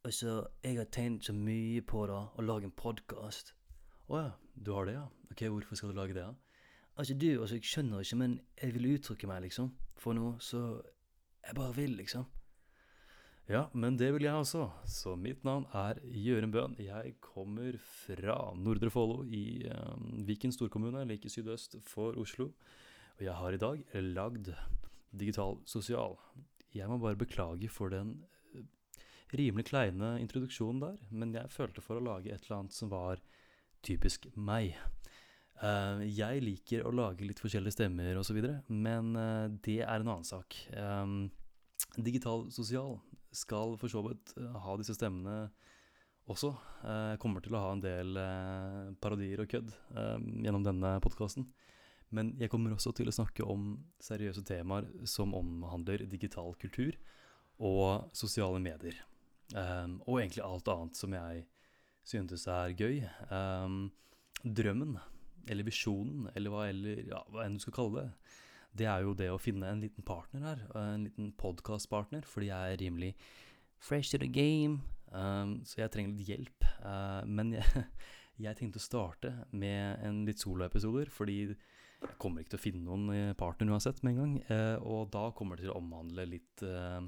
Altså, jeg har tenkt så mye på det, å lage en podkast. Å ja, du har det, ja. Ok, hvorfor skal du lage det, da? Altså, du, altså, jeg skjønner ikke, men jeg vil uttrykke meg, liksom, for noe, så jeg bare vil, liksom. Ja, men det vil jeg også. Så mitt navn er Jørund Bøhn. Jeg kommer fra Nordre Follo i eh, Viken storkommune, like sydøst for Oslo. Og jeg har i dag lagd Digital Sosial. Jeg må bare beklage for den rimelig kleine introduksjonen der, men jeg følte for å lage et eller annet som var typisk meg. Eh, jeg liker å lage litt forskjellige stemmer osv., men eh, det er en annen sak. Um, Digital Sosial skal for så vidt eh, ha disse stemmene også. Jeg kommer til å ha en del eh, parodier og kødd eh, gjennom denne podkasten. Men jeg kommer også til å snakke om seriøse temaer som omhandler digital kultur og sosiale medier. Og egentlig alt annet som jeg syntes er gøy. Drømmen, eller visjonen, eller hva, eller, ja, hva enn du skal kalle det, det er jo det å finne en liten partner her. En liten podkastpartner, fordi jeg er rimelig fresh to the game. Um, så jeg trenger litt hjelp. Uh, men jeg, jeg, tenkte å starte med en litt soloepisoder, fordi jeg kommer ikke til å finne noen eh, partner uansett med en gang. Uh, og da kommer det til å omhandle litt uh,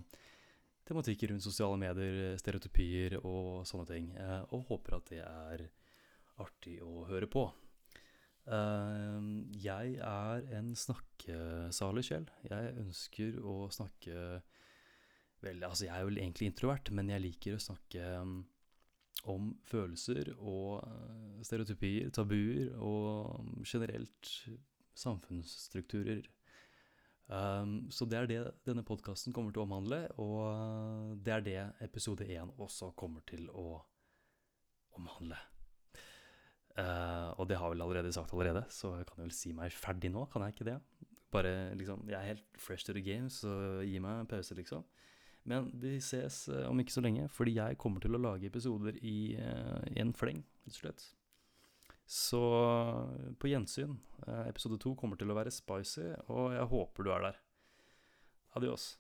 tematikker rundt sosiale medier, stereotypier og sånne ting. og håper at det er artig å høre på. Uh, jeg er en snakkesalig sjel. Jeg ønsker å snakke Vel, altså jeg er jo egentlig introvert, men jeg liker å snakke um, om følelser og uh, stereotypier, tabuer og um, generelt samfunnsstrukturer. Um, så det er det denne podkasten kommer til å omhandle, og uh, det er det episode én også kommer til å omhandle. Uh, og det har vel allerede sagt allerede, så jeg kan vel si meg ferdig nå, kan jeg ikke det? Bare liksom Jeg er helt fresh to the game, så gi meg en pause, liksom. Men vi ses uh, om ikke så lenge, fordi jeg kommer til å lage episoder i, uh, i en fleng, rett og slett. Så på gjensyn. episode to kommer til å være spicy, og jeg håper du er der. Adios.